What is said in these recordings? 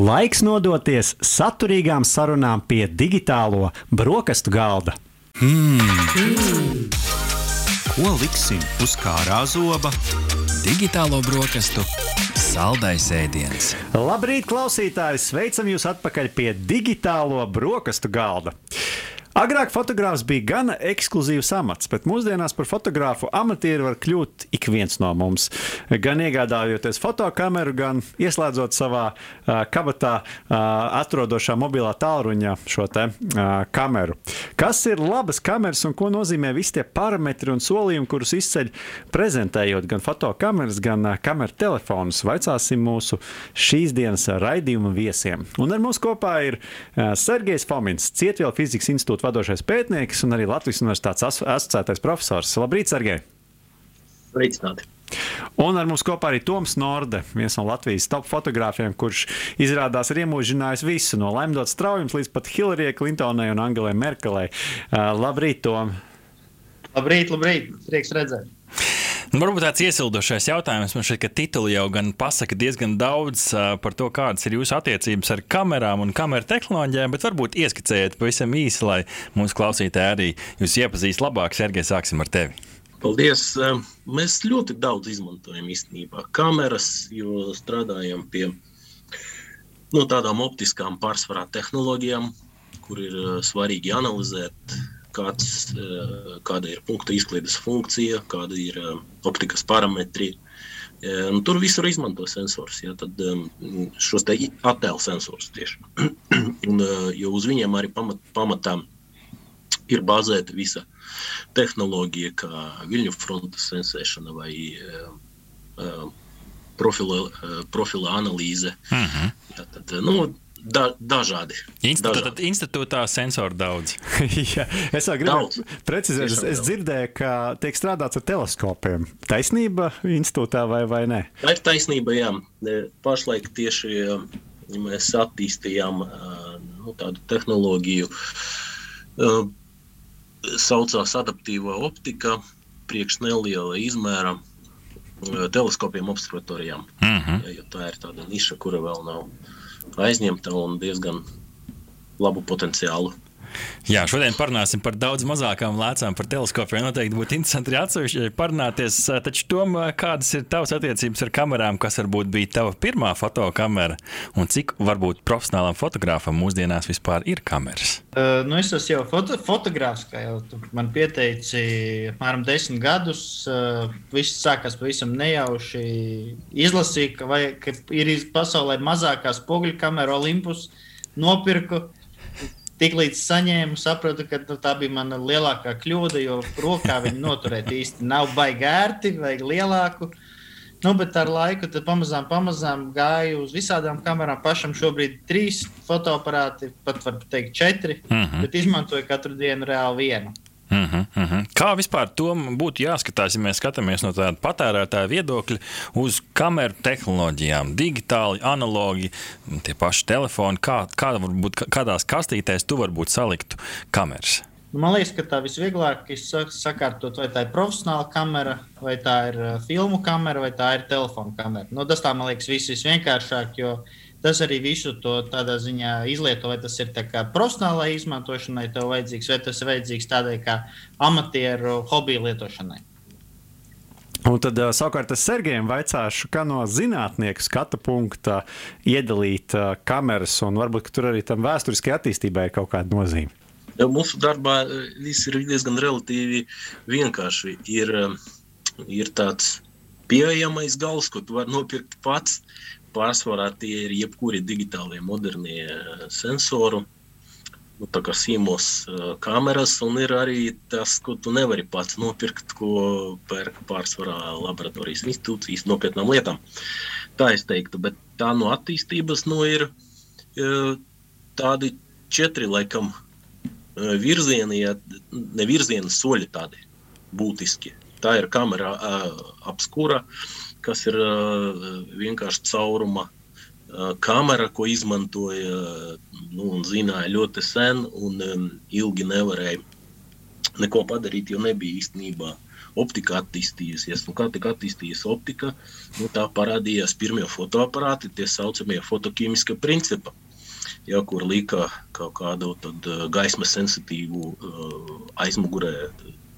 Laiks nodoties saturīgām sarunām pie digitālo brokastu galda. Hmm. Ko liksim uz kārā zoba? Digitālo brokastu saldais ēdiens. Labrīt, klausītāji! Sveicam jūs atpakaļ pie digitālo brokastu galda. Agrāk fotogrāfs bija gana ekskluzīvs amats, bet mūsdienās par fotogrāfu amatieru var kļūt ik viens no mums. Gan iegādājoties fotokameru, gan ieslēdzot savā uh, kabatā uh, atrodošā mobilā tālruņa šo te uh, kameru. Kas ir labas kameras un ko nozīmē visi tie parametri un solījumi, kurus izceļ prezentējot gan fotokameras, gan uh, kameru telefonus? Vaicāsim mūsu šīs dienas raidījuma viesiem. Un ar mums kopā ir uh, Sergejs Fomins, Cietvielu fizikas institūta institūta vadošais pētnieks un arī Latvijas universitātes asociētais profesors. Labrīt, Sergei! Sveicināti! Un ar mums kopā arī Toms Norde, viens no Latvijas top fotogrāfiem, kurš izrādās ir iemūžinājis visu no Lemdotas traujums līdz pat Hillarijai Klintonai un Angelai Merkelei. Uh, labrīt, Tom! Labrīt, labrīt! Prieks redzēt! Nu, varbūt tāds iesildošais jautājums. Man šķiet, ka tituli jau gan pasaka diezgan daudz par to, kādas ir jūsu attiecības ar kamerām un kameru tehnoloģijām, bet varbūt ieskicējiet pavisam īsi, lai mūsu klausītāji arī jūs iepazīst labāk. Sergei, sāksim ar tevi. Paldies! Mēs ļoti daudz izmantojam īstenībā kameras, jo strādājam pie no tādām optiskām pārsvarā tehnoloģijām, kur ir svarīgi analizēt kāds, eh, kāda ir punkta izklaides funkcija, kāda ir eh, optikas parametri. Eh, un tur visur izmanto sensors. Ja, tad šos te attēlu sensors tieši. un, jo uz viņiem arī pamat, pamatā ir bāzēta visa tehnoloģija, kā viļņu frontes sensēšana vai profila, profila analīze. Uh mhm. -huh. ja, tad, nu, Da, dažādi. Institūtā, dažādi. institūtā sensoru daudz. Jā, es vēl gribēju precizēt, es, es dzirdēju, ka tiek strādāts ar teleskopiem. Taisnība institūtā vai, vai nē? Tā ir taisnība, jā. Pašlaik tieši mēs attīstījām nu, tādu tehnoloģiju, saucās adaptīvā optika, priekš neliela izmēra teleskopiem observatorijām. Mm -hmm. ja, tā ir tāda niša, kura vēl nav aizņemta un diezgan labu potenciālu. Jā, šodien parunāsim par daudz mazākām lēcām, par teleskopiem. Noteikti būtu interesanti arī atsevišķi parunāties. Taču, Tom, kādas ir tavas attiecības ar kamerām, kas varbūt bija tava pirmā fotokamera, un cik varbūt profesionālam fotogrāfam mūsdienās vispār ir kameras? Uh, nu es esmu jau foto, fotogrāfs, kā jau man pieteici, apmēram desmit gadus. Uh, viss sākās pavisam nejauši. Izlasīju, ka, vai, ka ir pasaulē mazākā spoguļu kamera Olympus. Nopirku, Tiklīdz saņēmu, sapratu, ka nu, tā bija mana lielākā kļūda, jo rokā viņu noturēt īsti nav baigi ērti, vajag lielāku. Nu, bet ar laiku pamazām, pamazām gāju uz visādām kamerām. Pašam šobrīd ir trīs fotoaparāti, pat var teikt, četri, uh mhm. -huh. bet izmantoju katru dienu reāli vienu. Uh -huh, uh -huh. Kā vispār to būtu jāskatās, ja mēs skatāmies no tāda patērētāja viedokļa uz kameru tehnoloģijām, digitāli, analogi, tie paši telefoni? Kā, kā varbūt, kādās kastītēs tu varbūt saliktu kameras? Man liekas, ka tā visvieglāk ir sakārtot, vai tā ir profesionāla kamera, vai tā ir uh, filmu kamera, vai tā ir telefona kamera. Nu, tas tā man liekas viss visvienkāršāk, jo uh, tas arī visu to tādā ziņā izlieto, vai tas ir profesionālai izmantošanai, tev vajadzīgs, vai tas ir vajadzīgs tādai kā amatieru hobiju lietošanai. Un tad, savukārt, es Sergejam vaicāšu, kā no zinātnieka skatu punkta iedalīt kameras, un varbūt tur arī tam vēsturiskajai attīstībai ir kaut kāda nozīme. Mūsu darbā viss ir diezgan relatīvi vienkārši. Ir, ir tāds pieejamais gals, ko tu vari nopirkt pats, pārsvarā tie ir jebkuri digitālie modernie eh, sensori. Nu, tā kā sīmos uh, kameras, un ir arī tas, ko tu nevari pats nopirkt, ko pērk pārsvarā laboratorijas institūcijas nopietnām lietām. Tā es teiktu, bet tā no attīstības nu, ir uh, tādi četri laikam virzieni, ja ne virziena soļi tādi būtiski. Tā ir kamera apskura, uh, kas ir vienkārši cauruma kamera, ko izmantoja nu, zināja ļoti sen un ilgi nevarēja neko padarīt, jo nebija īstenībā optika attīstījusies. Un kā tika attīstījusies optika, nu, tā parādījās pirmie fotoaparāti, tie saucamie fotoķīmiska principa. Ja, kur lika kaut kādu tad, gaismas sensitīvu aizmugurē,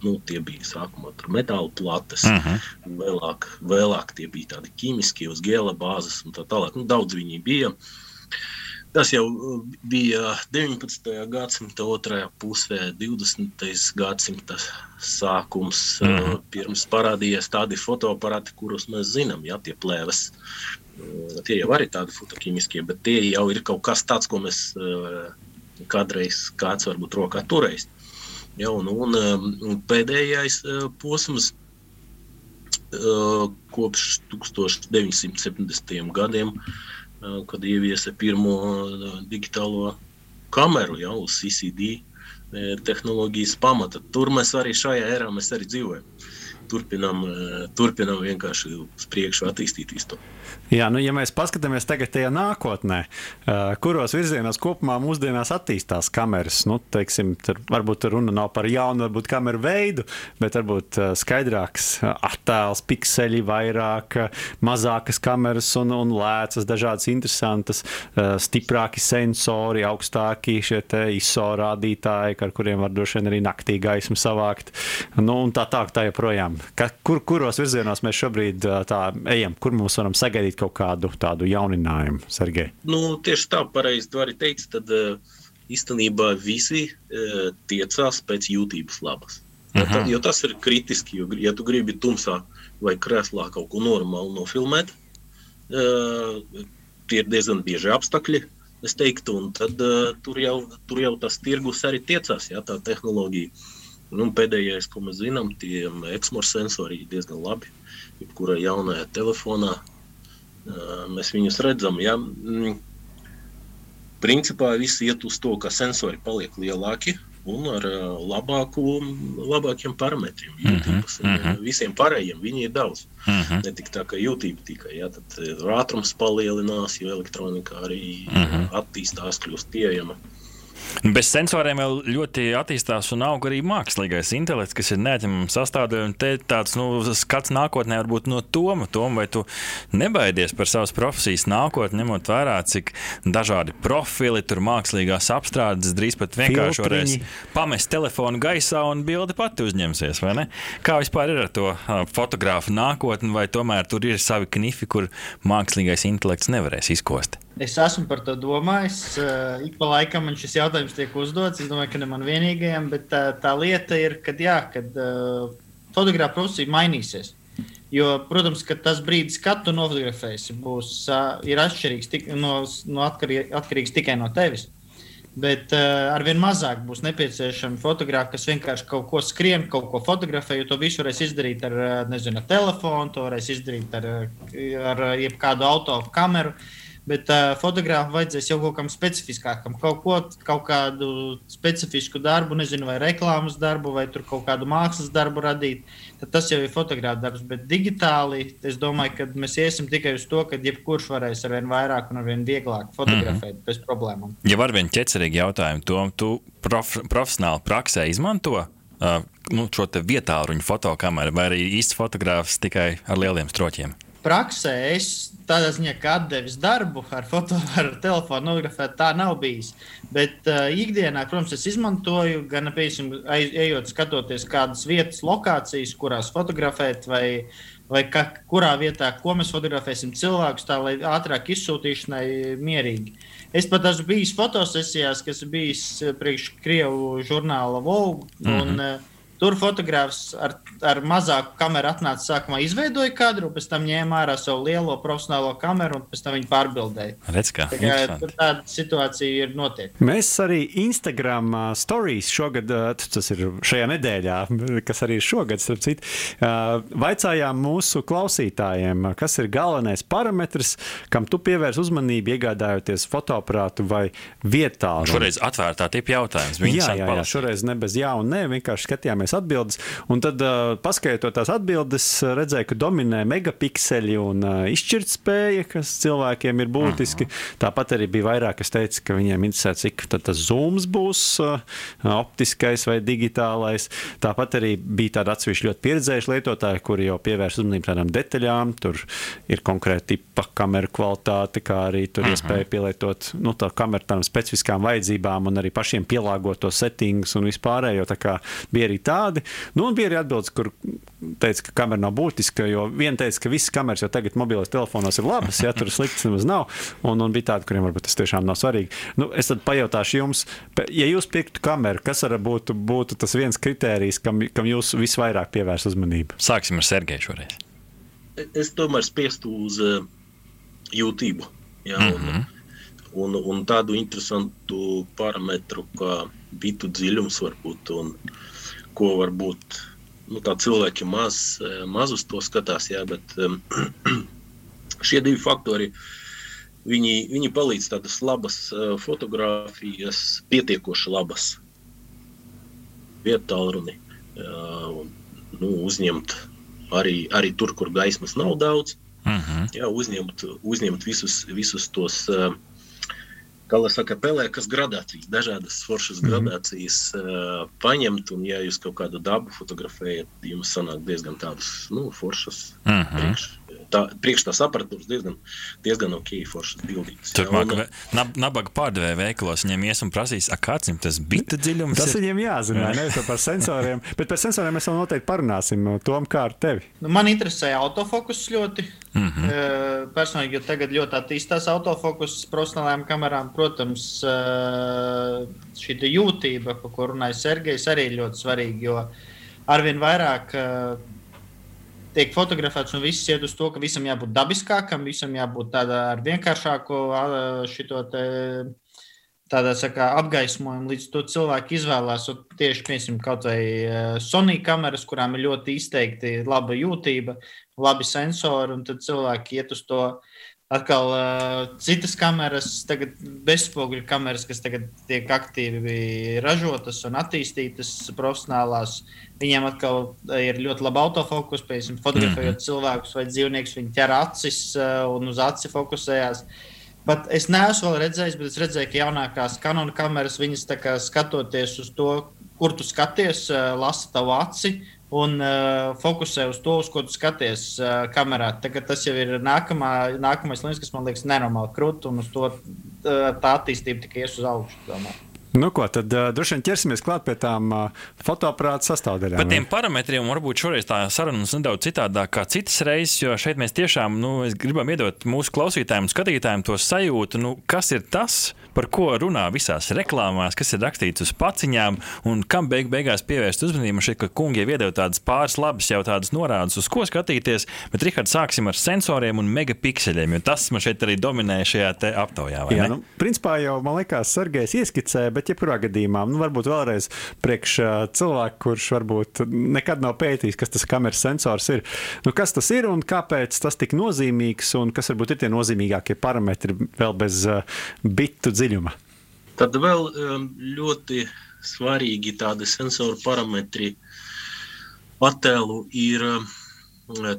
nu, tie bija sākumā metāla plates, uh -huh. vēlāk, vēlāk tie bija tādi ķīmiskie uz gēla bāzes un tā tālāk. Nu, daudz viņi bija. Uh, Tas jau uh, bija 19. gadsimta otrajā pusē, 20. gadsimta sākums. Mm -hmm. Pirms parādījās tādi fotoaparāti, kurus mēs zinām, ja tie plēves. Uh, tie jau arī tādi fotoķīmiskie, bet tie jau ir kaut kas tāds, ko mēs kādreiz kāds varbūt rokā turējis. Ja, un, un, un pēdējais posms kopš 1970. gadiem kad ieviesa pirmo digitālo kameru jau uz CCD tehnoloģijas pamata. Tur mēs arī šajā erā mēs arī dzīvojam. Turpinām, turpinām vienkārši uz priekšu attīstīt to. Jā, nu, ja mēs paskatāmies tagad tajā nākotnē, uh, kuros virzienos kopumā mūsdienās attīstās kameras, nu, teiksim, tur varbūt runa nav par jaunu, varbūt kameru veidu, bet varbūt uh, skaidrāks attēls, pikseļi, vairāk, mazākas kameras un, un lēcas, dažādas interesantas, stiprāki sensori, augstāki šie ISO rādītāji, ar kuriem var droši vien arī naktī gaismu savākt, nu, un tā tā, tā joprojām. Ka, kur, kuros virzienos mēs šobrīd tā ejam, kur mums varam sagaidīt kaut kādu tādu jauninājumu, Sergei? Nu, tieši tā, pareizi tu arī teici, tad īstenībā visi tiecās pēc jūtības labas. Ja, tā, jo tas ir kritiski, jo, ja tu gribi tumsā vai krēslā kaut ko normālu nofilmēt, tie ir diezgan bieži apstākļi, es teiktu, un tad tur, jau, tur jau tas tirgus arī tiecās, ja, tā tehnoloģija. Nu, pēdējais, ko mēs zinām, tie eksmora sensori ir diezgan labi. Jebkurā jaunajā telefonā mēs viņus redzam. Ja? Mm. Principā viss iet uz to, ka sensori paliek lielāki un ar labāku, labākiem parametriem. Mm -hmm, mm -hmm. Visiem pārējiem viņi ir daudz. Mm -hmm. Ne tik tā kā YouTube tikai. Ja? Tad ātrums palielinās, jo elektronika arī mm -hmm. attīstās, kļūst pieejama. Bez sensoriem jau ļoti attīstās un aug arī mākslīgais intelekts, kas ir neatņemama sastāvdaļa. Un te tāds nu, skats nākotnē var būt no Toma. Tom, vai tu nebaidies par savas profesijas nākotni, ņemot vērā, cik dažādi profili, tur mākslīgās apstrādes, drīz pat vienkārši varēs pamest telefonu gaisā un bildi pati uzņemsies, vai ne? Kā vispār ir ar to fotografu nākotni, vai tomēr tur ir savi knifi, kur mākslīgais intelekts nevarēs izkost? Es esmu par to domājis. Uh, ik pa laikam man šis jautājums tiek uzdots. Es domāju, ka ne man vienīgajam, bet tā, tā lieta ir, kad, jā, kad uh, fotogrāfa profesija mainīsies. Jo, protams, ka tas brīdis, kad tu nofotografēsi, būs uh, atšķirīgs tik, no, no atkarī, atkarīgs tikai no tevis. Bet uh, arvien mazāk būs nepieciešami fotografi, kas vienkārši kaut ko skrien, kaut ko fotografē. Jo to visu varēs izdarīt ar, nezinu, ar telefonu, to varēs izdarīt ar, ar jebkādu autokameru. Uh, bet uh, fotogrāfam vajadzēs jau kaut kam specifiskākam, kaut, ko, kaut kādu specifisku darbu, nezinu, vai reklāmas darbu, vai kaut kādu mākslas darbu radīt. Tad tas jau ir fotogrāfs darbs, bet digitāli es domāju, ka mēs iesim tikai uz to, ka jebkurš varēs ar vien vairāk un ar vien vieglāk fotografēt mm -hmm. bez problēmām. Ja var vien ķecerīgi jautājumu, to tu prof, profesionāli praksē izmanto? Uh, nu, šo vietā ruņu fotokameru, vai arī īsts fotogrāfs tikai ar lieliem stroķiem? Praksē es tādā ziņā, ka atdevis darbu ar, foto, ar telefonu nografēt, tā nav bijis. Bet uh, ikdienā, protams, es izmantoju gan, piemēram, ejot, skatoties kādas vietas, lokācijas, kurās fotografēt, vai, vai ka, kurā vietā, ko mēs fotografēsim cilvēkus, tā lai ātrāk izsūtīšanai mierīgi. Es pat esmu bijis fotosesijās, kas bijis priekš Krievu žurnāla Vogue. Mm -hmm. un, uh, Tur fotogrāfs ar, ar mazāku kameru atnāca sākumā, izveidoja kadru, pēc tam ņēma ārā savu lielo profesionālo kameru un pēc tam viņu pārbildēja. Redz, kā, tā kā, tur tāda situācija ir notiek. Mēs arī Instagram uh, stories šogad, uh, tas ir šajā nedēļā, kas arī ir šogad, starp citu, uh, vaicājām mūsu klausītājiem, kas ir galvenais parametrs, kam tu pievērs uzmanību, iegādājoties fotoaparātu vai vietā. Šoreiz atvērtā tipa jautājums. Jā, jā, jā, šoreiz ne bez jā un nē, vienkārši skatījāmies tās atbildes. Un tad, uh, paskaitot tās atbildes, redzēju, ka dominē megapikseļi un uh, izšķirtspēja, kas cilvēkiem ir būtiski. Aha. Tāpat arī bija vairāk, kas teica, ka viņiem interesē, cik tas zooms būs, uh, optiskais vai digitālais. Tāpat arī bija tādi atsevišķi ļoti pieredzējuši lietotāji, kuri jau pievērš uzmanību tādām detaļām. Tur ir konkrēti tipa kameru kvalitāte, kā arī tur Aha. iespēja pielietot nu, tā kameru tādām specifiskām vajadzībām un arī pašiem pielāgot tos settingus un vispārējo. Tā kā bija arī tādi. Nu, un bija arī atbildes, kur teica, ka kamera nav būtiska, jo viena teica, ka visas kameras jau tagad mobilos telefonos ir labas, ja tur sliktas nemaz nav. Un, un bija tādi, kuriem varbūt tas tiešām nav svarīgi. Nu, es tad pajautāšu jums, ja jūs piektu kameru, kas būtu, būtu tas viens kritērijs, kam, kam jūs visvairāk pievērst uzmanību? Sāksim ar Sergeju šoreiz. Es tomēr spiestu uz uh, jūtību. Ja, mm -hmm. un, mhm un, un tādu interesantu parametru kā bitu dziļums, varbūt, un ko varbūt nu, cilvēki maz, maz uz to skatās. Jā, bet um, šie divi faktori. Viņi, viņi palīdz tādas labas uh, fotografijas, pietiekoši labas vietālruni, uh, nu, uzņemt arī, arī tur, kur gaismas nav daudz. Uh mhm. -huh. jā, uzņemt, uzņemt visus, visus tos uh, kā lai saka, pelēkas gradācijas, dažādas foršas mm -hmm. gradācijas uh, paņemt, un ja jūs kaut kādu dabu fotografējat, jums sanāk diezgan tādas, nu, foršas mm -hmm. priekš. Tā, priekš tās aparatūras diezgan, diezgan ok, foršas bildītas. Turpmāk, un, nab, nabaga pārdevēja veikalos viņiem ies un prasīs, a kāds viņam tas bita dziļums? Tas viņiem jāzina, jā. nevis par sensoriem, bet par sensoriem mēs vēl noteikti parunāsim, Tom, kā ar tevi. Nu, man interesē autofokus ļoti. Mm -hmm. Personīgi, jo tagad ļoti attīstās autofokus profesionālajām kamerām. Protams, šī jūtība, par ko runāja Sergejs, arī ir ļoti svarīga. Jo arvien vairāk tiek fotografēts un viss iet uz to, ka visam jābūt dabiskākam, visam jābūt tādam ar vienkāršāku šito te. Tādā sakā, apgaismojuma līdz to cilvēku izvēlās. Tieši piemēram, kaut vai Sony kameras, kurām ir ļoti izteikti laba jūtība, labi sensori, un tad cilvēki iet uz to. Atkal uh, citas kameras, tagad bezspoguļu kameras, kas tagad tiek aktīvi ražotas un attīstītas profesionālās. Viņiem atkal ir ļoti labi autofokus, piemēram, fotografējot mm -hmm. cilvēkus vai dzīvniekus. Viņi ķer acis uh, un uz aci fokusējās. Pat es neesmu redzējis, bet es redzēju, ka jaunākās kanāla kameras, viņas skatoties uz to, kur tu skaties, uh, lasa tavu aci un uh, fokusē uz to, uz ko tu skaties uh, kamerā. Tagad tas jau ir nākamā, nākamais līmenis, kas man liekas nenormāli krūts, un uz to uh, tā attīstība tikai ies uz augšu. Domāju. Nu, ko, tad uh, droši vien ķersimies klāt pie tām uh, fotoaparāta sastāvdaļām. Par tiem parametriem varbūt šoreiz tā saruna būs nedaudz citādāk kā citas reizes, jo šeit mēs tiešām nu, gribam iedot mūsu klausītājiem un skatītājiem to sajūtu, nu, kas ir tas, par ko runā visās reklāmās, kas ir rakstīts uz paciņām un kam beig beigās pievērst uzmanību. Man šķiet, ka kungi jau iedod tādas pāris labas jau tādas norādes, uz ko skatīties, bet Rihards sāksim ar sensoriem un megapikseļiem, jo tas man šeit arī dominē šajā aptaujā. Jā, nu, principā jau man liekas, Sergejs ieskicēja, bet jebkurā gadījumā, nu, varbūt vēlreiz priekš cilvēku, kurš varbūt nekad nav pētījis, kas tas kameras sensors ir. Nu, kas tas ir un kāpēc tas tik nozīmīgs un kas varbūt ir tie nozīmīgākie parametri vēl bez bitu dziļuma? Tad vēl ļoti svarīgi tādi sensoru parametri attēlu ir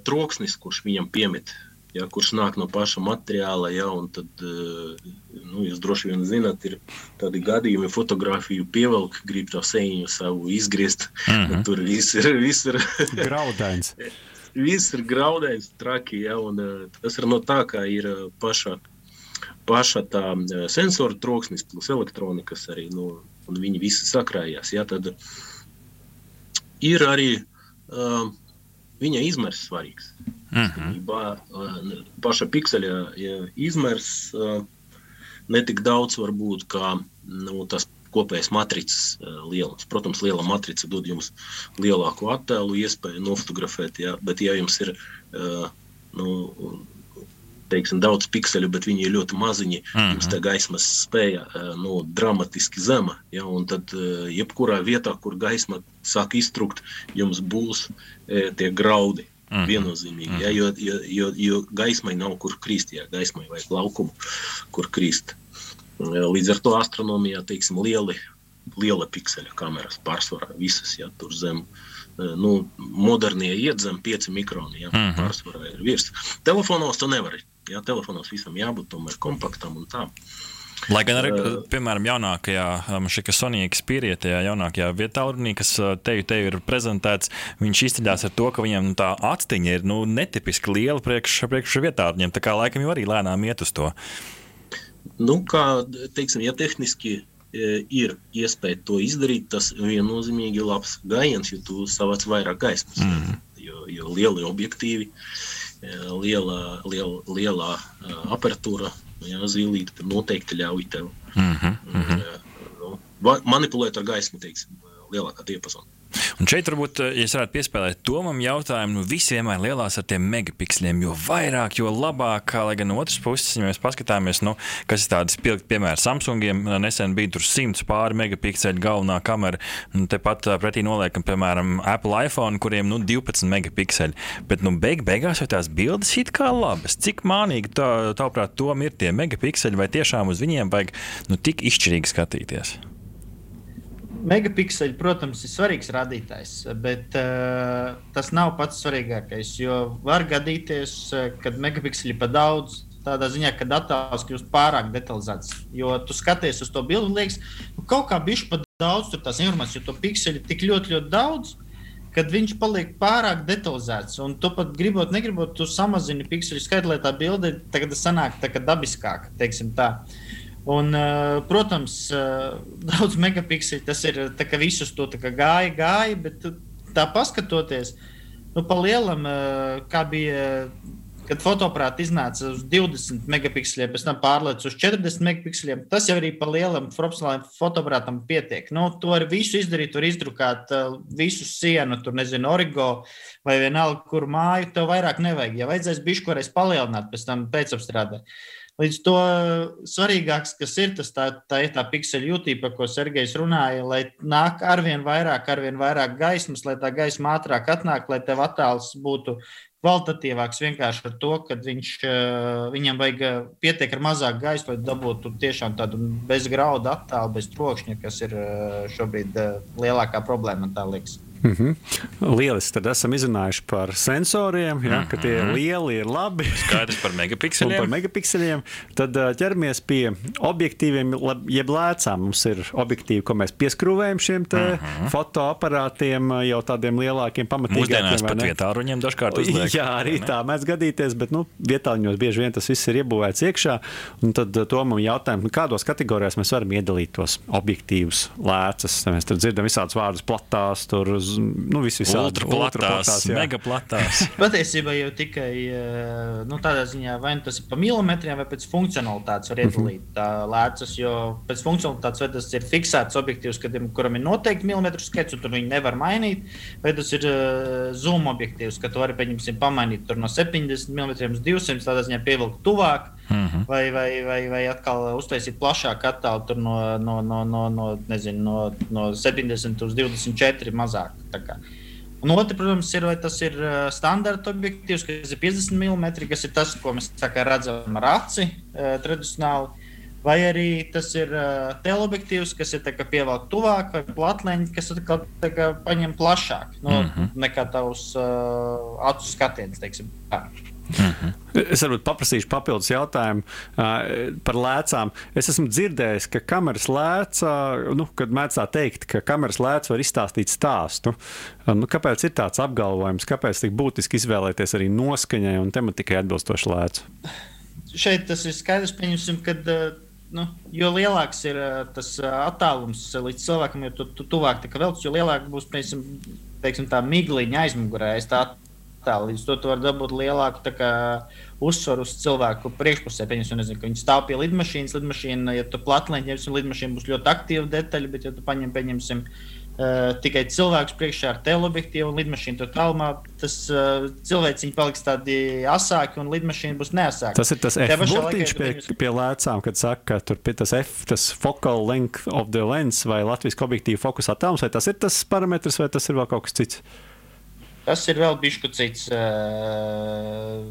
troksnis, kurš viņam piemīt ja, kurš nāk no paša materiāla. Ja, tad, eh, nu, jūs droši vien zināt, ir tādi gadījumi, fotografiju pievelk, grib to sēņu savu izgriezt. Mm -hmm. Tur viss ir, viss ir graudains. viss ir graudains, traki. Ja, un, eh, tas ir no tā, kā ir eh, paša, paša tā sensora troksnis plus elektronikas arī. Nu, un viņi visi sakrājās. Ja, tad ir arī uh, viņa izmērs svarīgs. -hmm. Paša pikseļa izmērs ne tik daudz varbūt kā nu, tas kopējais matricas lielums. Protams, liela matrica dod jums lielāku attēlu, iespēju nofotografēt, jā, bet ja jums ir nu, teiksim, daudz pikseli, bet viņi ir ļoti maziņi. Mm -hmm. Jums tā gaismas spēja nu, dramatiski zema. Ja, un tad, jebkurā vietā, kur gaisma sāk iztrukt, jums būs tie graudi. Mm. Viennozīmīgi, ja, jo, jo, jo, jo gaismai nav kur krist, ja gaismai vajag laukumu, kur krist. Līdz ar to astronomijā teiksim, lieli liela pikseļa kameras pārsvarā visas, ja tur zem. Nu, modernie iet zem 5 mikroni, ja mm -hmm. pārsvarā ir virs. Telefonos to nevar. Ja telefonos visam jābūt tomēr kompaktam un tā. Lai gan arī, piemēram, jaunākajā, šī Sonija Xperia, tajā jaunākajā vietā, kas te, te ir prezentēts, viņš izceļas ar to, ka viņam nu, tā actiņa ir nu, netipiski liela priekš, priekš vietārņiem. Tā kā laikam jau arī lēnām iet uz to. Nu, kā teiksim, ja tehniski ir iespēja to izdarīt, tas viennozīmīgi ir labs gājiens, jo tu savāc vairāk gaismas. Mm. Jo, jo lieli objektīvi, liela, liela, liela aparatūra Jā, zīlīte noteikti ļauj tev mm -hmm, mm -hmm. Nu, manipulēt ar gaismu, teiksim, lielākā diapazona. Un šeit varbūt, eh, ja es varētu piespēlēt Tomam jautājumu, nu visi vienmēr lielās ar tiem megapiksliem, jo vairāk, jo labāk, lai gan no otras puses, ja mēs paskatāmies, nu, kas ir tādas pilgt, piemēram, Samsungiem, nesen bija tur 100 pāri megapikseli galvenā kamera, un tepat eh, pretī noliekam, piemēram, Apple iPhone, kuriem, nu, 12 megapikseli, bet, nu, beig beigās jau tās bildes it kā labas. Cik mānīgi tā, tavuprāt, Tom ir tie megapikseli, vai tiešām uz viņiem vajag, nu, tik izšķirīgi skatīties? Megapikseli, protams, ir svarīgs rādītājs, bet uh, tas nav pats svarīgākais. Jo var gadīties, uh, kad megapikseli ir par daudz, tādā ziņā, ka attēls kļūst pārāk detalizēts. Jo tu skaties uz to bildi, liekas, nu, kaut kā bišķi par daudz tur tās informācijas, jo to pikseli ir tik ļoti, ļoti daudz. Kad viņš paliek pārāk detalizēts, un tu pat gribot, negribot, tu samazini pikseli skaitu, lai tā bilde tagad sanāk tā dabiskāka, teiksim tā. Uh, Un, eh, protams, eh, daudz megapikseli tas ir visus to gāja, gāja, bet tā paskatoties, nu, pa lielam, eh, kā bija. Kad fotoaparāts iznāca uz 20 megapikseliem, pēc tam pārlēca uz 40 megapikseliem, tas jau arī pa lielam fotoaparātam pietiek. Nu, to var visu izdarīt, var izdrukāt uh, visu sienu, tur nezinu, origo vai vienalga, kur māju. Tev vairāk nevajag. Ja vajadzēs bišķi, reiz palielināt, pēc tam pēcapstrādāt. Līdz to svarīgāks, kas ir tas tā, tā, tā pikseļu jūtība, ko Sergejs runāja, lai nāk arvien vairāk, arvien vairāk gaismas, lai tā gaisma ātrāk atnāk, lai tev attēls būtu kvalitatīvāks vienkārši ar to, ka viņš, eh, viņam vajag eh, pietiek ar mazāk gaisa, lai dabūtu tiešām tādu bezgraudu attēlu, bez trokšņa, kas ir eh, šobrīd lielākā problēma, man tā liekas. Mm -hmm. Lieliski. Tad esam izrunājuši par sensoriem, ja, mm -hmm. ka tie mhm. lieli ir labi. Skaidrs par megapikseliem. par megapikseliem. Tad ķeramies pie objektīviem, jeb lēcām. Mums ir objektīvi, ko mēs pieskrūvējam šiem mm -hmm. fotoaparātiem, jau tādiem lielākiem, pamatīgākiem. Mūsdienās pat vietā ruņiem dažkārt uzliek. Jā, arī tā mēdz gadīties, bet nu, vietā viņos bieži vien tas viss ir iebūvēts iekšā. Un tad to man jautājums, nu, kādos kategorijās mēs varam iedalīt tos objektīvus lēcas. Mēs tur dzirdam visādus vārdus platās, tur uz nu, visvisādi ultraplatās, megaplatās. Patiesībā jau tikai eh, nu, tādā ziņā, vai nu tas ir pa milimetriem, vai pēc funkcionalitātes var iedalīt lēcas, jo pēc funkcionalitātes vai tas ir fiksēts objektīvs, kad, kuram ir noteikti milimetru skaits, un tur viņi nevar mainīt, vai tas ir uh, zoom objektīvs, ka tu vari, pieņemsim, pamainīt no 70 mm uz 200, tādā ziņā pievilkt tuvāk. Mm -hmm. vai, vai, vai, vai atkal uztaisīt plašāku attēlu no, no, no, no, no, nezinu, no, no 70 uz 24 mazāk. Un otrs, protams, ir, vai tas ir uh, standarta objektīvs, kas ir 50 mm, kas ir tas, ko mēs kā, redzam ar aci uh, tradicionāli. Vai arī tas ir uh, teleobjektīvs, kas ir pievelkts tuvāk, vai platleņķis, kas atkal paņem plašāk no, mm -hmm. nekā tavs uh, acu skatiens. Teiksim, tā. -hmm. Es varbūt paprasīšu papildus jautājumu uh, par lēcām. Es esmu dzirdējis, ka kameras lēcā, nu, kad mēdz tā teikt, ka kameras lēcā var izstāstīt stāstu. Nu, kāpēc ir tāds apgalvojums, kāpēc tik būtiski izvēlēties arī noskaņai un tematikai atbilstošu lēcu? Šeit tas ir skaidrs, pieņemsim, kad. Uh, nu, jo lielāks ir uh, tas attālums līdz cilvēkam, jo tu, tu tuvāk velc, jo lielāka būs teiksim, teiksim, tā migliņa aizmugurē. Es tā attēlu. Līdz to tu vari dabūt lielāku kā, uzsvaru uz cilvēku priekšpusē. Pieņemsim, nezinu, ka viņi stāv pie lidmašīnas. Lidmašīna, ja tu platleņķi ņemsim, lidmašīna būs ļoti aktīva detaļa, bet ja tu paņem, pieņemsim, Uh, tikai cilvēks priekšā ar teleobjektīvu un lidmašīnu tur tālumā, tas uh, cilvēks paliks tādi asāki un lidmašīna būs neasāka. Tas ir tas F-burtiņš pie, pie, pie lēcām, kad saka, ka tur tas F, tas focal length of the lens vai latviešu objektīvu fokusā tālums, vai tas ir tas parametrs vai tas ir vēl kaut kas cits? Tas ir vēl bišķi cits. Uh,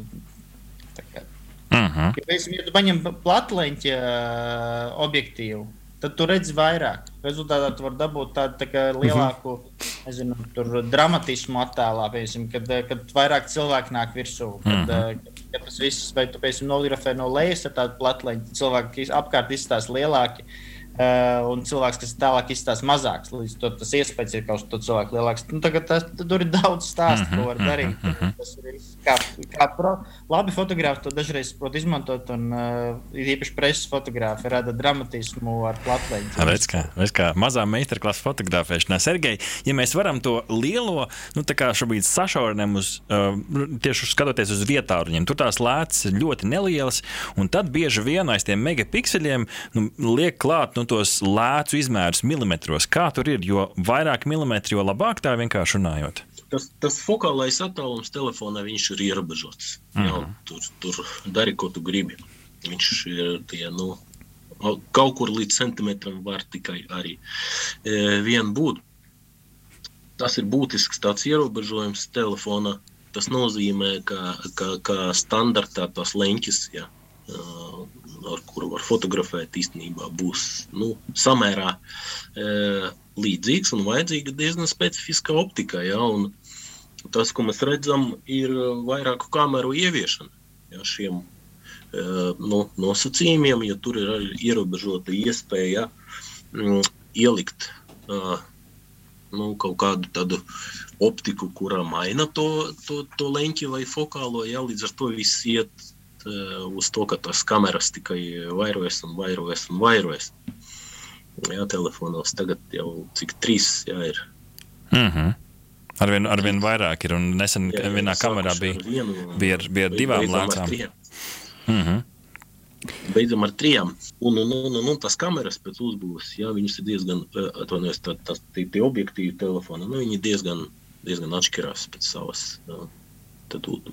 Uh -huh. ja, piemēram, ja tu paņem platleņķa uh, objektīvu, tad tu redzi vairāk. Rezultātā tu vari dabūt tādu tā kā lielāku nezinu, tur, dramatismu attēlā, piemēram, kad, kad vairāk cilvēku nāk virsū. Kad, kad, kad tas viss, vai tu piemēram, nografē no lejas ar tādu platleņu, cilvēki apkārt izstāsta lielāki. Uh, un cilvēks, kas tālāk izstāsta mazāks, līdz to, tas iespējas ir kaut kas tāds cilvēks lielāks. Nu, tagad tas, tur ir daudz stāstu, ko var darīt. Tas ir kā, kā pro, labi fotografi to dažreiz prot izmantot, un uh, īpaši preses fotografi rada dramatismu ar platleņu. Redz, kā, redz, kā mazā meistarklasa fotografēšanā. Sergei, ja mēs varam to lielo, nu tā kā šobrīd sašaurinām uz, uh, tieši skatoties uz vietāruņiem, tur tās lētas ir ļoti nelielas, un tad bieži vien aiz tiem megapikseļiem nu, liek klāt, nu, nu, tos lēcu izmērus milimetros. Kā tur ir? Jo vairāk milimetri, jo labāk tā vienkārši runājot. Tas, tas fokālais attālums telefonā ir ierobežots. Mm. Jā, tur, tur dari, ko tu gribi. Viņš ir tie, nu, kaut kur līdz centimetram var tikai arī e, vien būt. Tas ir būtisks tāds ierobežojums telefonā. Tas nozīmē, ka, ka, ka standartā tās leņķis, ja, ar kuru var fotografēt, īstenībā būs nu, samērā e, līdzīgs un vajadzīga diezgan specifiska optika. Ja, tas, ko mēs redzam, ir vairāku kameru ieviešana ja, šiem e, nu, nosacījumiem, jo tur ir arī ierobežota iespēja m, ielikt. Uh, nu, kaut kādu tādu optiku, kurā maina to, to, to leņķi vai fokālo. Ja, līdz ar to viss iet uz to, ka tās kameras tikai vairojas un vairojas un vairojas. Jā, telefonos tagad jau cik trīs jā, ir. Mm -hmm. Arvien, arvien vairāk ir, un nesen jā, vienā kamerā bija, vienu, bija, ar, bija ar divām lēcām. Mm -hmm. Beidzam ar trijām. Un, un, un, un, un tās kameras pēc uzbūves, jā, viņas ir diezgan, atvainojos, tā, tā, tie, tie objektīvi telefoni, nu, viņi diezgan, diezgan atšķirās pēc savas jā,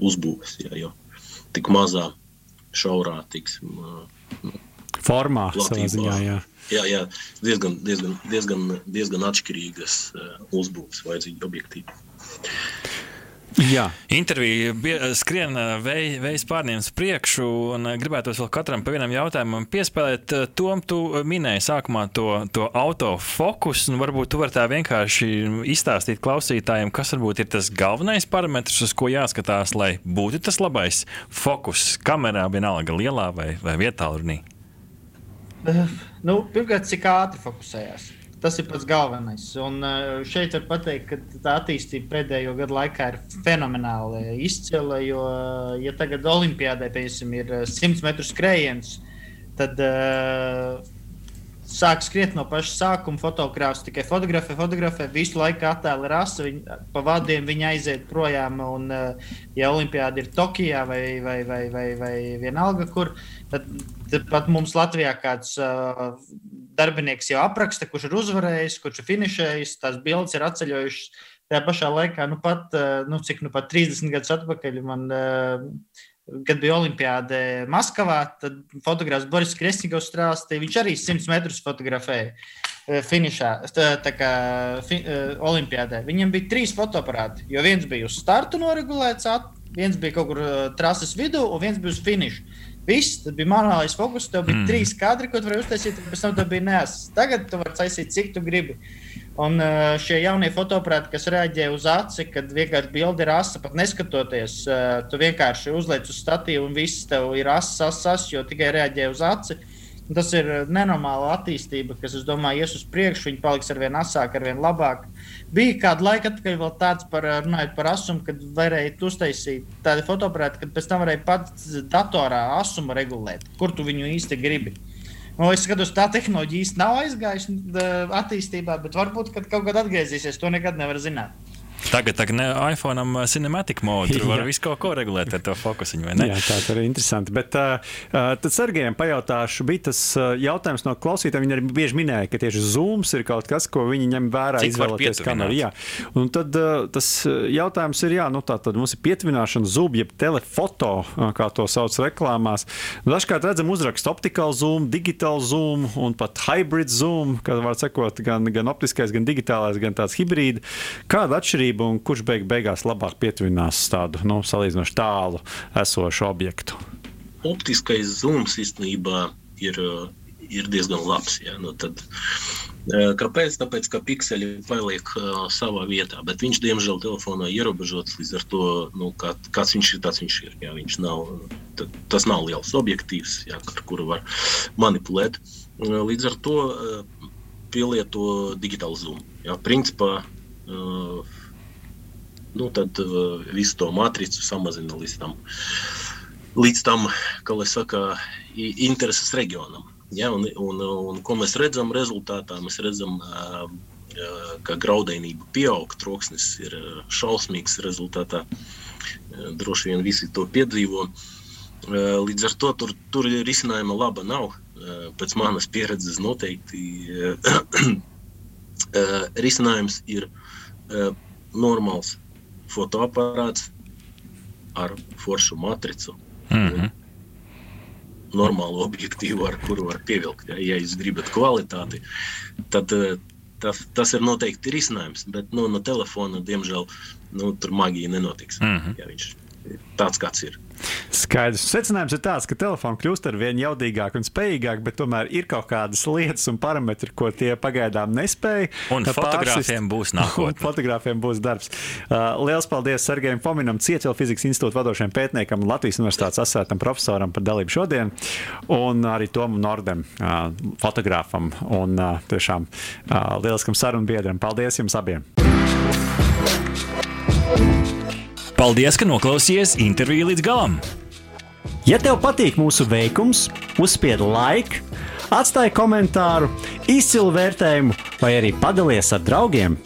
uzbūves, jā, jo tik mazā šaurā, tiksim, formā. Ziņā, jā. Jā, jā, diezgan, diezgan, diezgan, diezgan atšķirīgas uzbūves, vajadzīgi objektīvi. Jā. Intervija skrien vējas pārņēmis priekšu, un gribētu vēl katram pa vienam jautājumam piespēlēt. Tom, tu minēji sākumā to, to autofokus, un varbūt tu vari tā vienkārši izstāstīt klausītājiem, kas varbūt ir tas galvenais parametrs, uz ko jāskatās, lai būtu tas labais fokus kamerā, vienalga lielā vai, vai vietālrunī. Nu, pirmkārt, cik ātri fokusējās. Tas ir pats galvenais. Un eh, šeit var teikt, ka tā attīstība pēdējo gadu laikā ir fenomenāli izcila. Jo, ja tagad Olimpijādē piemēram, ir 100 eh, metru skrējiens, tad uh, sāk skriet no paša sākuma. Fotogrāfs tikai fotografē, fotografē, visu laiku attēlu rasa, viņa, pa vadiem viņa aiziet projām. Un, ja Olimpijāda ir Tokijā vai, vai, vai, vai, vai vienalga, kur, tad, tad pat mums Latvijā kāds. Uh, darbinieks jau apraksta, kurš ir uzvarējis, kurš ir finišējis, tās bildes ir atceļojušas. Tajā pašā laikā, nu pat, eh, nu, cik nu pat 30 gadus atpakaļ, man, eh, kad bija Olimpijāde Maskavā, tad fotogrāfs Boris Kresņikovs strāstīja, viņš arī 100 metrus fotografēja eh, finišā, tā, tā kā fi, Olimpijādē. Viņam bija trīs fotoaparāti, jo viens bija uz startu noregulēts, viens bija kaut kur trases vidū, un viens bija uz finišu. Viss, bija manuālais fokus. Tev bija mm. trīs kadri, ko tu vari uztaisīt, un pēc tam tev bija nesis. Tagad tu vari taisīt, cik tu gribi. Un uh, šie jaunie fotoaparāti, kas reaģē uz aci, kad vienkārši bilde ir asa, pat neskatoties, uh, tu vienkārši uzliec uz statīvu un viss tev ir asa, asa, asa jo tikai reaģē uz aci. Tas ir nenormāla attīstība, kas, es domāju, ies uz priekšu. Viņi paliks ar vien asāk, ar vien labāk. Bija kāda laika atpakaļ vēl tāds par, runājot par asumu, kad varēja uztaisīt tādu fotoaparātu, kad pēc tam varēja pats datorā asumu regulēt, kur tu viņu īsti gribi. Nu, es skatos, tā tehnoloģija īsti nav aizgājusi attīstībā, bet varbūt kaut kad atgriezīsies. To nekad nevar zināt. Tagad, tagad ne, iPhone am uh, cinematic mode. Tur var visu kaut ko regulēt ar to ne? Jā, tā ir interesanti. Bet uh, uh, tad Sergejam pajautāšu, bija tas uh, jautājums no klausītājiem. Viņi arī bieži minēja, ka tieši zooms ir kaut kas, ko viņi ņem vērā, izvēloties kameru. Jā, un tad uh, tas jautājums ir, jā, nu tā tad mums ir pietuvināšana zoom, jeb telefoto, kā to sauc reklāmās. Dažkārt redzam uzrakstu optical zoom, digital zoom un pat hybrid zoom, kā var sakot, gan, gan optiskais, gan digitālais, gan tāds hibrīd. Kāda atšķirība? Atšķirība un kurš beig beigās labāk pietuvinās tādu nu, salīdzinoši tālu esošu objektu? Optiskais zooms īstenībā ir, ir diezgan labs. Ja? Nu, tad, Kāpēc? Tāpēc, ka pikseli paliek uh, savā vietā, bet viņš, diemžēl, telefonā ierobežots. Līdz ar to, nu, kā, kāds viņš ir, tāds viņš ir. Jā, viņš nav, tas nav liels objektīvs, jā, ar kuru var manipulēt. Līdz ar to uh, pielieto digitālu zūmu. Jā, principā, uh, nu, tad uh, visu to matricu samazina līdz tam, līdz tam kā lai saka, intereses reģionam. Ja, un, un, un ko mēs redzam rezultātā? Mēs redzam, ka graudainība pieaug, troksnis ir šausmīgs rezultātā. Droši vien visi to piedzīvo. Līdz ar to tur, tur risinājuma laba nav. Pēc manas pieredzes noteikti risinājums ir normāls fotoaparāts ar foršu matricu. Mm -hmm normālu objektīvu, ar kuru var pievilkt. Ja, ja jūs gribat kvalitāti, tad eh, tas, tas ir noteikti risinājums. Bet nu, no telefona, diemžēl, nu, tur maģija nenotiks. Mm -hmm. ja viņš tāds, kāds ir. Skaidrs. Secinājums ir tāds, ka telefoni kļūst ar vien jaudīgāk un spējīgāk, bet tomēr ir kaut kādas lietas un parametri, ko tie pagaidām nespēja. Un fotogrāfiem būs nākotnē. fotogrāfiem būs darbs. Uh, Lielas paldies Sergejam Fominam, Cietvielu fizikas institūta vadošajam pētniekam, Latvijas universitātes asētam profesoram par dalību šodien, un arī Tomam Nordem, uh, fotogrāfam un uh, tiešām uh, lieliskam sarunbiedram. Paldies jums abiem! Paldies, ka noklausījāties interviju līdz galam! Ja tev patīk mūsu veikums, uzspiediet like, atstāj komentāru, izcilu vērtējumu vai arī padalies ar draugiem.